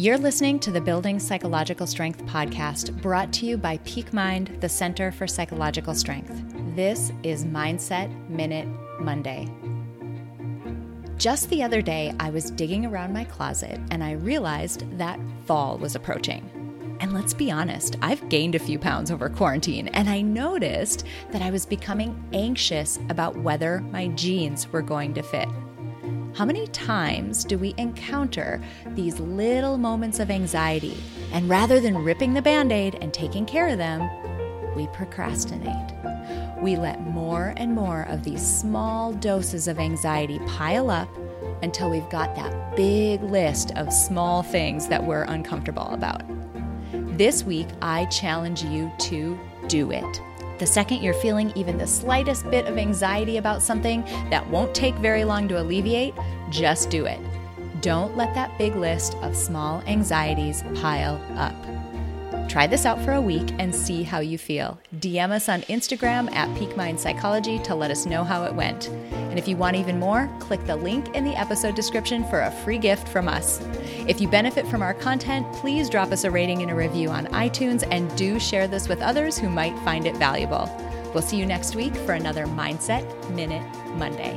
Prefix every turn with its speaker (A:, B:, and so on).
A: You're listening to the Building Psychological Strength podcast brought to you by Peak Mind, the Center for Psychological Strength. This is Mindset Minute Monday. Just the other day, I was digging around my closet and I realized that fall was approaching. And let's be honest, I've gained a few pounds over quarantine, and I noticed that I was becoming anxious about whether my jeans were going to fit. How many times do we encounter these little moments of anxiety, and rather than ripping the band aid and taking care of them, we procrastinate? We let more and more of these small doses of anxiety pile up until we've got that big list of small things that we're uncomfortable about. This week, I challenge you to do it. The second you're feeling even the slightest bit of anxiety about something that won't take very long to alleviate, just do it. Don't let that big list of small anxieties pile up. Try this out for a week and see how you feel. DM us on Instagram at Peak Mind Psychology to let us know how it went. And if you want even more, click the link in the episode description for a free gift from us. If you benefit from our content, please drop us a rating and a review on iTunes and do share this with others who might find it valuable. We'll see you next week for another Mindset Minute Monday.